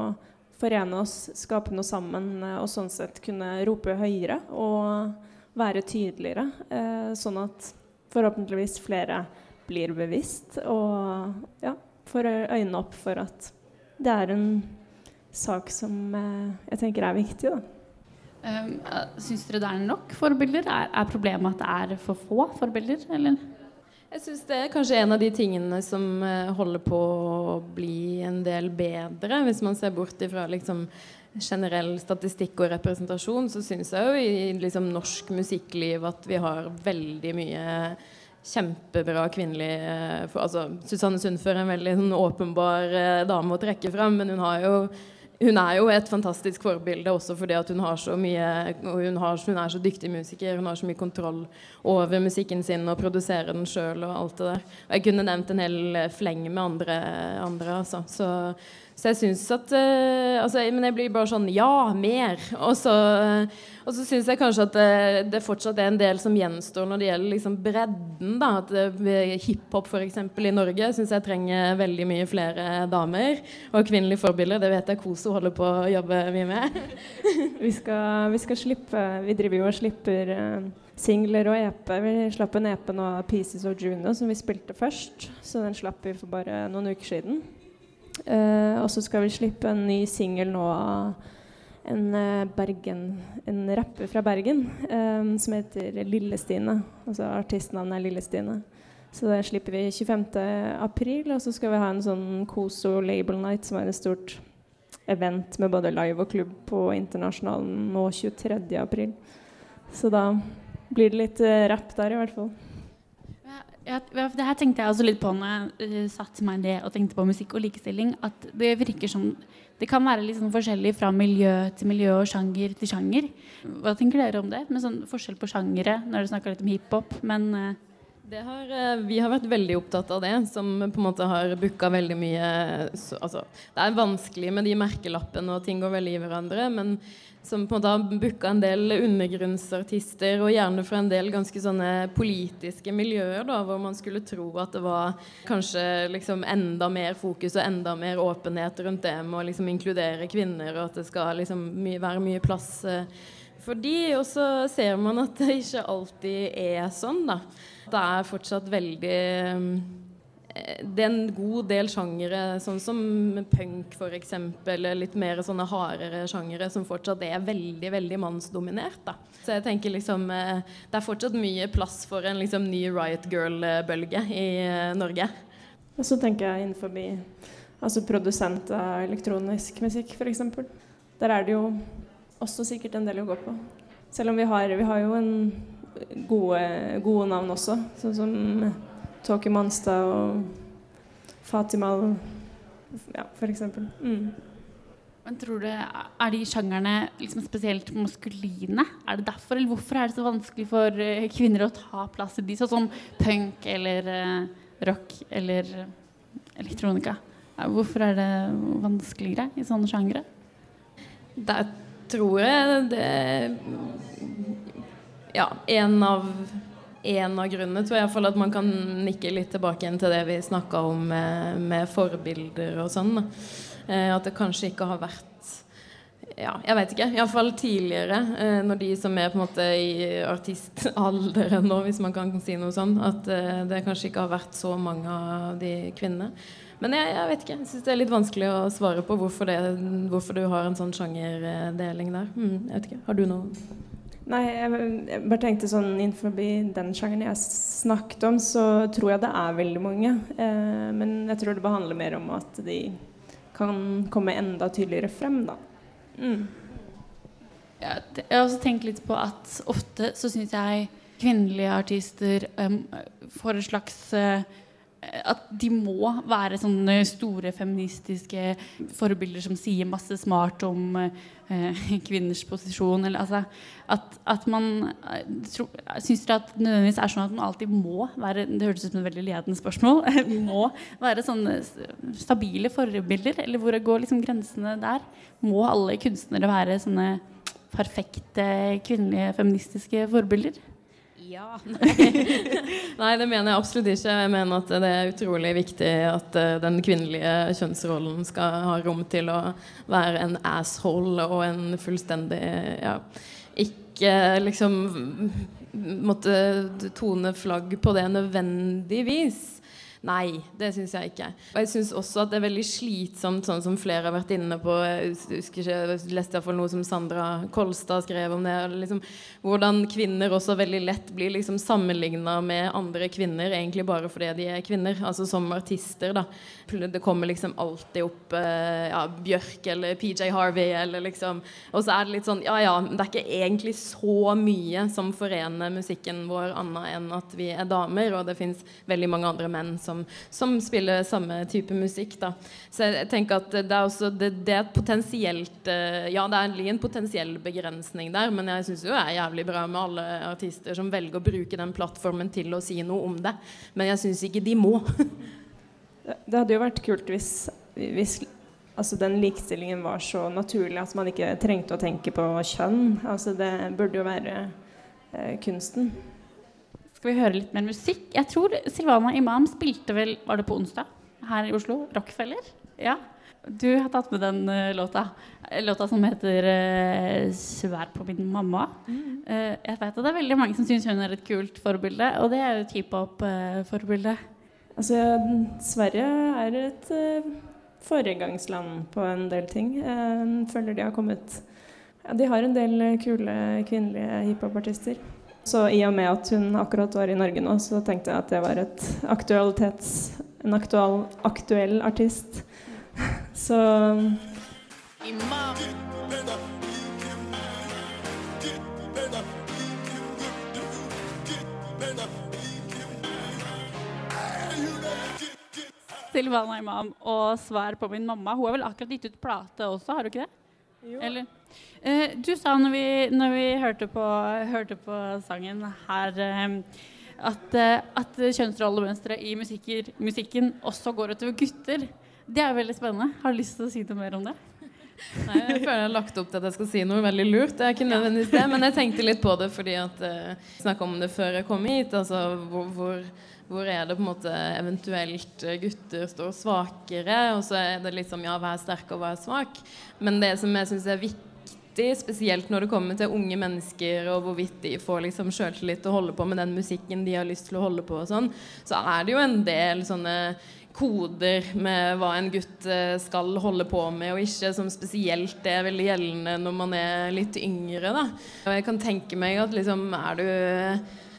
forene oss, skape noe sammen og sånn sett kunne rope høyere. og være tydeligere, eh, sånn at forhåpentligvis flere blir bevisst og ja, får øynene opp for at det er en sak som eh, jeg tenker er viktig. Da. Um, Syns dere det er nok forbilder? Er, er, problemet at det er for få forbilder? Eller? Jeg syns det er kanskje en av de tingene som holder på å bli en del bedre, hvis man ser bort ifra liksom generell statistikk og representasjon, så syns jeg jo i liksom, norsk musikkliv at vi har veldig mye kjempebra kvinnelig for, altså, Susanne Sundfør er en veldig sånn, åpenbar eh, dame å trekke fram, men hun har jo hun er jo et fantastisk forbilde også fordi at hun har så mye hun, har, hun, er så dyktig musiker. Hun har så mye kontroll over musikken sin og produserer den sjøl og alt det der. Og jeg kunne nevnt en hel fleng med andre, andre altså. Så så jeg syns at uh, altså, Men jeg blir bare sånn Ja, mer! Og så, uh, så syns jeg kanskje at det, eh, det, fortsatt er en del som gjenstår når det gjelder liksom bredden. da, at Hiphop f.eks. i Norge syns jeg trenger veldig mye flere damer. Og kvinnelige forbilder. Det vet jeg Koso holder på å jobbe mye med. [LAUGHS] vi, skal, vi, skal, slippe Vi driver jo og slipper singler og EP. Vi slapp en EP nå av Pieces of Juno som vi spilte først. Så den slapp vi for bare noen uker siden. Uh, og så skal vi slippe en ny singel nå av en, uh, Bergen, en rapper fra Bergen um, som heter Lille-Stine. Altså artistnavnet er Lille-Stine. Så det slipper vi 25. april, og så skal vi ha en sånn Koso Label Night, som er et stort event med både live og klubb på Internasjonalen nå 23. april. Så da blir det litt rapp der, i hvert fall. Ja, det her tenkte jeg også litt på når jeg uh, satte meg ned og tenkte på musikk og likestilling. At det virker som det kan være litt sånn forskjellig fra miljø til miljø og sjanger til sjanger. Hva tenker dere om det? Med sånn forskjell på sjangere når du snakker litt om hiphop, men uh, har, uh, vi har vært veldig opptatt av det, som på en måte har booka veldig mye så, altså, Det er vanskelig med de merkelappene, og ting går veldig i hverandre. Men som på en måte har booka en del undergrunnsartister, og gjerne fra en del ganske sånne politiske miljøer, da, hvor man skulle tro at det var kanskje liksom enda mer fokus og enda mer åpenhet rundt det med å liksom inkludere kvinner, og at det skal liksom my være mye plass eh, for de, og så ser man at det ikke alltid er sånn, da. Det er fortsatt veldig eh, det er en god del sjangere, sånn som punk f.eks., eller litt mer sånne hardere sjangere, som fortsatt er veldig veldig mannsdominert. da. Så jeg tenker liksom eh, Det er fortsatt mye plass for en liksom, ny Riot Girl-bølge i eh, Norge. Og så tenker jeg innenfor altså produsent av elektronisk musikk, f.eks. Der er det jo også sikkert en del å gå på. Selv om vi har, vi har jo en gode, gode navn også, sånn som Tåke Manstad og Fatimal, ja, f.eks. Mm. Men tror du, Er de sjangerne liksom spesielt maskuline? Er det derfor, eller Hvorfor er det så vanskelig for eh, kvinner å ta plass i de, sånn som punk eller uh, rock eller elektronika? Hvorfor er det vanskeligere i sånne sjangre? Der tror jeg det Ja, en av en av grunnene tror jeg iallfall at man kan nikke litt tilbake igjen til det vi snakka om med, med, forbilder og sånn. Eh, at det kanskje ikke har vært ja, jeg vet ikke. Iallfall tidligere, eh, når de som er på en måte i artistalderen nå, hvis man kan si noe sånn, at eh, det kanskje ikke har vært så mange av de kvinnene. Men jeg, jeg vet ikke. Jeg syns det er litt vanskelig å svare på hvorfor, det, hvorfor du har en sånn sjangerdeling der. Hmm, jeg vet ikke. Har du noe Nei, jeg, jeg, bare tenkte sånn innenfor den sjangeren jeg snakket om, så tror jeg det er veldig mange. Eh, men jeg tror det behandler mer om at de kan komme enda tydeligere frem, da. Mm. Jeg har også tenkt litt på at ofte så syns jeg kvinnelige artister um, får et slags uh, at de må være sånne store feministiske forbilder som sier masse smart om eh, [LAUGHS] kvinners posisjon. Eller, altså, at, at, man eh, Syns dere at det nødvendigvis er sånn at man alltid må være Det hørtes ut som et veldig ledende spørsmål. [LAUGHS] må være sånne stabile forbilder? Eller hvor går liksom grensene der? Må alle kunstnere være sånne perfekte kvinnelige feministiske forbilder? Ja. [LAUGHS] Nei, det mener jeg absolutt ikke. Jeg mener at det er utrolig viktig at uh, den kvinnelige kjønnsrollen skal ha rom til å være en asshole og en fullstendig ja, Ikke liksom måtte tone flagg på det nødvendigvis. Nei, det syns jeg ikke. Og jeg syns også at det er veldig slitsomt, sånn som flere har vært inne på. Jeg husker ikke, jeg leste iallfall noe som Sandra Kolstad skrev om det. Liksom, hvordan kvinner også veldig lett blir liksom sammenligna med andre kvinner egentlig bare fordi de er kvinner. Altså som artister, da. Det kommer liksom alltid opp eh, ja, Bjørk eller PJ Harvey eller liksom Og så er det litt sånn Ja ja, det er ikke egentlig så mye som forener musikken vår annet enn at vi er damer, og det fins veldig mange andre menn som som, spiller samme type musikk. Da. Så jeg tenker at det er også det, det er potensielt eh, Ja, det er en potensiell begrensning der, men jeg syns jo det er jævlig bra med alle artister som velger å bruke den plattformen til å si noe om det. Men jeg syns ikke de må. [LAUGHS] det hadde jo vært kult hvis, hvis altså den likestillingen var så naturlig at man ikke trengte å tenke på kjønn. Altså det burde jo være eh, kunsten. Skal vi høre litt mer musikk? Jeg tror Silvana Imam spilte vel Var det på onsdag her i Oslo? Rockefeller? Ja. Du har tatt med den uh, låta. Låta som heter uh, 'Svær på min mamma'. Mm. Uh, jeg vet at det er veldig mange som syns hun er et kult forbilde, og det er jo et hiphop-forbilde. Altså, Sverige er et foregangsland på en del ting. Jeg føler de har kommet ja, De har en del kule kvinnelige hiphopartister. Så i og med at hun akkurat var i Norge nå, så tenkte jeg at det var et aktualitets... En aktual, aktuell artist. [LAUGHS] Så Silvana Imam og 'Svar på min mamma'. Hun har vel akkurat gitt ut plate også, har du ikke det? Jo. Eller? Uh, du sa når vi, når vi hørte, på, hørte, på, sangen her uh, at, uh, at kjønnsrollemønsteret i musikker, musikken også går utover gutter. Det er veldig spennende. Har du lyst til å si noe mer om det? Nei, jeg føler jeg har lagt opp til at jeg skal si noe veldig lurt. Det er ikke nødvendigvis det, Men jeg tenkte litt på det fordi at uh, snakka om det før jeg kom hit. Altså hvor, hvor, hvor, er det på en måte eventuelt gutter står svakere, og så er det liksom ja, vær sterk og vær svak. Men det som jeg syns er viktig spesielt når det kommer til unge mennesker og hvorvidt de får liksom sjøltillit til å holde på med den musikken de har lyst til å holde på og sånn, så er det jo en del sånne koder med hva en gutt eh, skal holde på med og ikke, som spesielt er veldig gjeldende når man er litt yngre. Da. Og jeg kan tenke meg at liksom, er du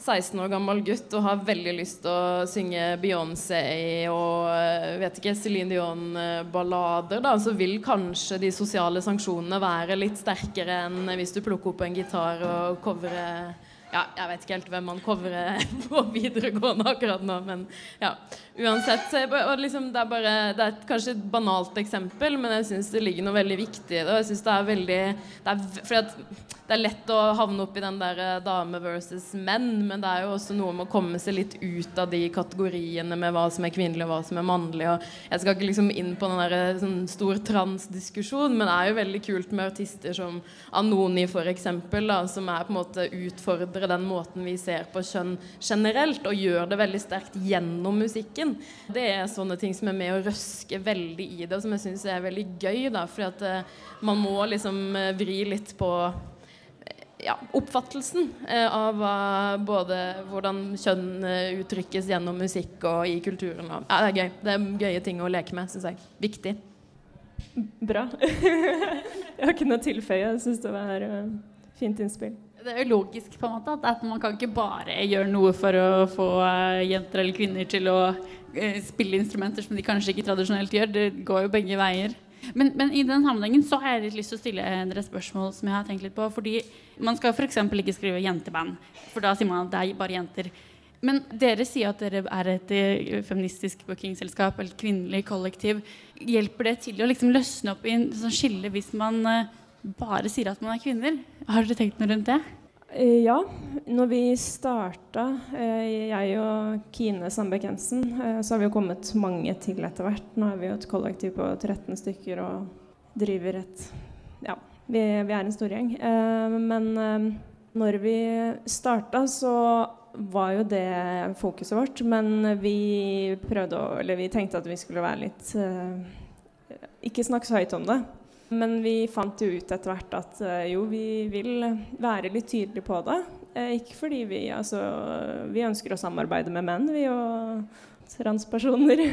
16 år gammel gutt og har veldig lyst til å synge Beyoncé og eh, vet ikke, Céline Dion-ballader, da, så vil kanskje de sosiale sanksjonene være litt sterkere enn hvis du plukker opp en gitar og covrer ja, jeg vet ikke helt hvem man covrer [LAUGHS] på videregående akkurat nå, men ja. Uansett. Liksom, det er bare Det er kanskje et banalt eksempel, men jeg syns det ligger noe veldig viktig i det. Jeg synes det er veldig det er, det er lett å havne opp i den der eh, dame versus menn, men det er jo også noe med å komme seg litt ut av de kategoriene med hva som er kvinnelig og hva som er mannlig. Jeg skal ikke liksom inn på den der eh, sånn stor transdiskusjon, men det er jo veldig kult med artister som Anoni f.eks., som er på en måte utfordrer den måten vi ser på kjønn generelt, og gjør det veldig sterkt gjennom musikken. Det er sånne ting som er med å røske veldig i det, og som jeg syns er veldig gøy, da, For at eh, man må liksom vri litt på ja, oppfattelsen eh, av både hvordan kjønn uh, uttrykkes gjennom musikk og i kulturen. Og, ja, det er gøy. Det er gøye ting å leke med, syns jeg. Viktig. Bra. [LAUGHS] jeg har ikke noe tilføye. Jeg syns det var fint innspill. Det er jo logisk på en måte at man kan ikke bare gjøre noe for å få jenter eller kvinner til å spille instrumenter som de kanskje ikke tradisjonelt gjør. Det går jo begge veier. Men, men, i den sammenhengen så har jeg litt lyst til å stille dere spørsmål som jeg har tenkt litt på. fordi Man skal f.eks. ikke skrive jenteband, for da sier man at det er bare jenter. Men dere sier at dere er et eh, feministisk bookingselskap eller kvinnelig kollektiv. Hjelper det til å liksom løsne opp i en sånn skille hvis man bare sier at man er kvinner? Har dere tenkt noe rundt det? Eh, ja. Når vi starta, eh, jeg og Kine Sandbekk Jensen, eh, så har vi jo kommet mange til etter hvert. Nå er vi jo et kollektiv på 13 stykker og driver et Ja, vi, vi er en stor gjeng. Men når vi starta, så var jo det fokuset vårt. Men vi prøvde å Eller vi tenkte at vi skulle være litt Ikke snakke så høyt om det. Men vi fant jo ut etter hvert at uh, jo, vi vil være litt tydelige på det. Uh, ikke fordi vi altså Vi ønsker å samarbeide med menn, vi og transpersoner.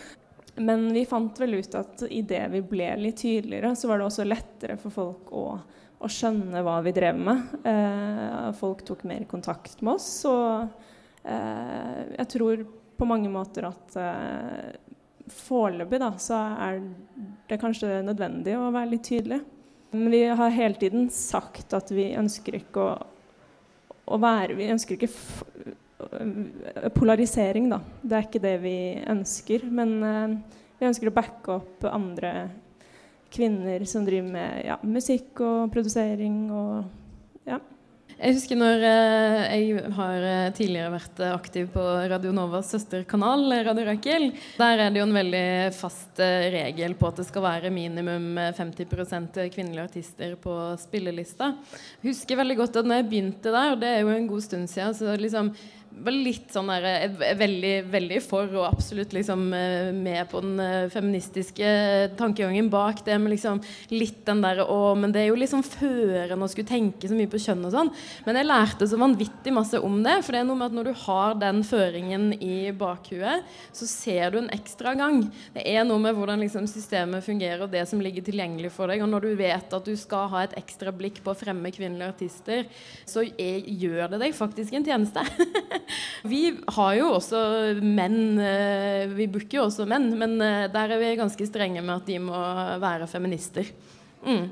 [LAUGHS] Men vi fant vel ut at idet vi ble litt tydeligere, så var det også lettere for folk å, å skjønne hva vi drev med. Eh, folk tok mer kontakt med oss. Og jeg tror på mange måter at foreløpig da, så er det kanskje nødvendig å være litt tydelig. Men vi har hele tiden sagt at vi ønsker ikke å, å være Vi ønsker ikke polarisering, da. Det er ikke det vi ønsker. Men uh, vi ønsker å backe opp andre kvinner som driver med ja, musikk og produsering og ja. Jeg husker når eh, jeg har eh, tidligere vært eh, aktiv på Radio Novas søsterkanal, Radio Rakel. Der er det jo en veldig fast regel på at det skal være minimum 50% kvinnelige artister på spillelista. Jeg husker veldig godt at når jeg begynte der, og det er jo en god stund siden, så liksom var litt sånn der, er veldig, veldig for og absolutt liksom eh, med på den eh, feministiske tankegangen bak det. med liksom litt den der Å, men det er jo liksom førende å skulle tenke så mye på kjønn og sånn. Men jeg lærte så vanvittig masse om det. For det er noe med at når du har den føringen i bakhuet, så ser du en ekstra gang. Det er noe med hvordan liksom systemet fungerer, og det som ligger tilgjengelig for deg. Og når du vet at du skal ha et ekstra blikk på å fremme kvinnelige artister, så er, gjør det deg faktisk en tjeneste. [LAUGHS] [LAUGHS] Vi har jo også menn, eh, vi booker jo også menn, men eh, der er vi ganske strenge med at de må være feminister. Mm.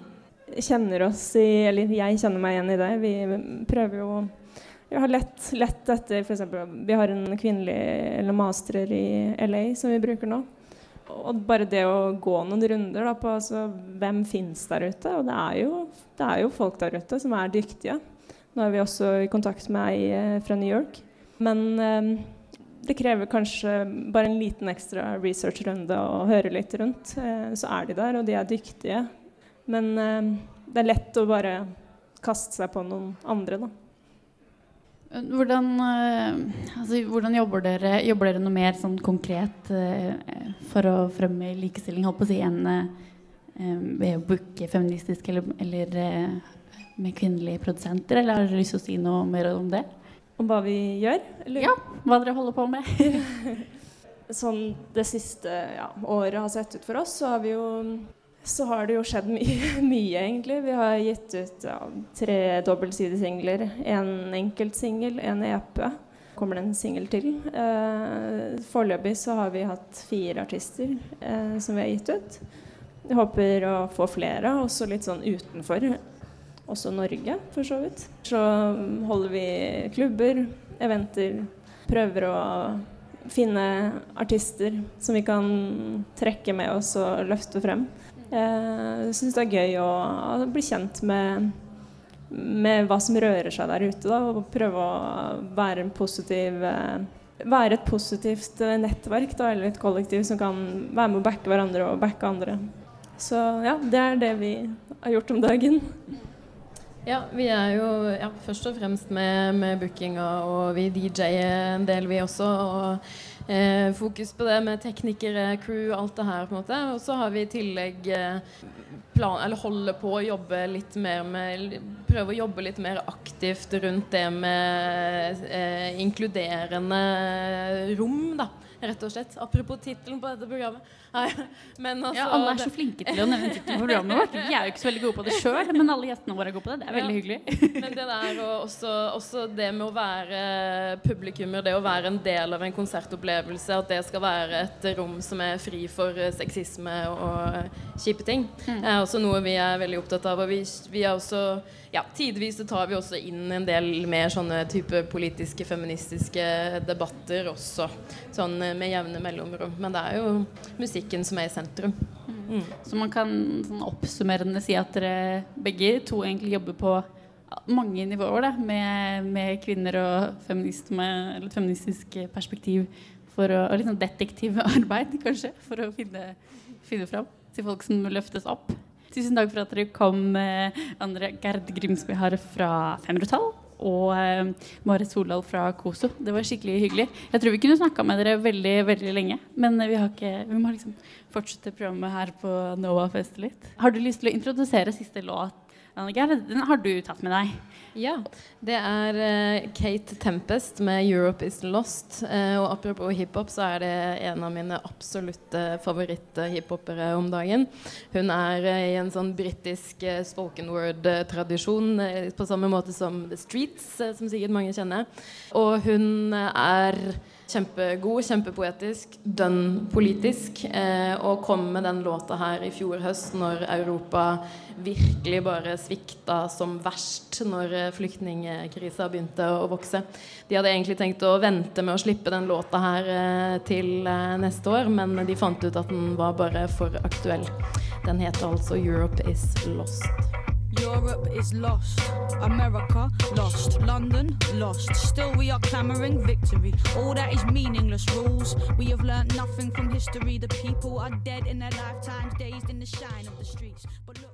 Kjenner oss i, eller jeg kjenner meg igjen i det. Vi prøver jo vi har lett, lett etter f.eks. Vi har en kvinnelig eller master i LA som vi bruker nå. Og bare det å gå noen runder da, på altså, hvem fins der ute. Og det er, jo, det er, jo, folk der ute som er dyktige. Nå er vi også i kontakt med ei eh, fra New York men eh, det krever kanskje bare en liten ekstra researchrunde og høre litt rundt. Eh, så er de der, og de er dyktige. Men eh, det er lett å bare kaste seg på noen andre, da. Hvordan, altså, hvordan jobber, dere, jobber dere noe mer sånn konkret for å fremme likestilling holdt på å si, enn eh, ved å booke feministisk eller, eller eh, med kvinnelige produsenter, eller har dere lyst til å si noe mer om det? Om hva vi gjør? Eller? Ja, hva dere holder på med. [LAUGHS] sånn det siste ja, året har sett ut for oss, så har vi jo så har det jo skjedd mye, [LAUGHS] mye egentlig. Vi har gitt ut ja, tre dobbeltsidesingler. En enkeltsingel, en EP. Kommer det en singel til. Eh, Foreløpig så har vi hatt fire artister eh, som vi har gitt ut. Jeg håper å få flere, også litt sånn utenfor. Også Norge, for så vidt. Så holder vi klubber, eventer. Prøver å finne artister som vi kan trekke med oss og løfte frem. Jeg syns det er gøy å, bli kjent med, med, hva som rører seg der ute. Da, og prøve å være, positiv, eh, være et positivt eh, nettverk da, eller et kollektiv som kan være med å backe hverandre og backe andre. Så ja, det er det vi har gjort om dagen. Ja, vi er jo ja, først og fremst med, med bookinga, og vi DJ-er en del, vi også. og Eh, fokus på det med teknikere, crew, alt det her. på en måte. Og så har vi i tillegg eh, plan, eller holder på å jobbe litt mer med Prøve å jobbe litt mer aktivt rundt det med eh, inkluderende rom, da rett og slett. Apropos tittelen på dette programmet. Nei, altså, ja, alle er så flinke til å nevne tittelen på programmet vårt. Vi er jo ikke så veldig gode på det sjøl, men alle gjestene våre er gode på det. Det er veldig ja. hyggelig. Men det der og også, også, det med å være publikummer, det å være en del av en konsertopplevelse, at det skal være et rom som er fri for sexisme og kjipe ting, mm. er også noe vi er veldig opptatt av. Og vi, vi er også ja, tidvis tar vi også inn en del mer sånne type politiske, feministiske debatter også. Sånn eh, med jevne mellomrom. Men det er jo musikken som er i sentrum. Mm. Så man kan sånn oppsummerende si at dere begge to egentlig jobber på mange nivåer da, med, med kvinner og med feministisk perspektiv for å, og litt sånn detektivarbeid, [LAUGHS] kanskje, for å finne, finne fram til folk som løftes opp. Tusen takk for at dere kom, eh, Andre Gerd Grimsby her fra Femmerutall. Og Mare Marit Soldal fra KOSO. Det var skikkelig hyggelig. Jeg tror vi kunne snakka med dere veldig veldig lenge. Men vi, ikke, vi må liksom fortsette programmet her på Nova Fest litt. Har du lyst til å introdusere siste låt Anniker, den har du tatt med deg. Ja. Det er uh, Kate Tempest med 'Europe Is Lost'. Uh, og apropos hiphop, så er det en av mine absolutte favoritt-hiphopere om dagen. Hun er uh, i en sånn britisk spoken word-tradisjon på samme måte som The Streets, som sikkert mange kjenner. Og hun er Kjempegod, kjempepoetisk, dønn politisk. Eh, og kom med den låta her i fjor høst, når Europa virkelig bare svikta som verst når eh, flyktningkrisa begynte å vokse. De hadde egentlig tenkt å vente med å slippe den låta her eh, til eh, neste år, men de fant ut at den var bare for aktuell. Den heter altså 'Europe Is Lost'. Europe is lost. America lost. London lost. Still we are clamoring victory. All that is meaningless rules. We have learnt nothing from history. The people are dead in their lifetimes, dazed in the shine of the streets. But look.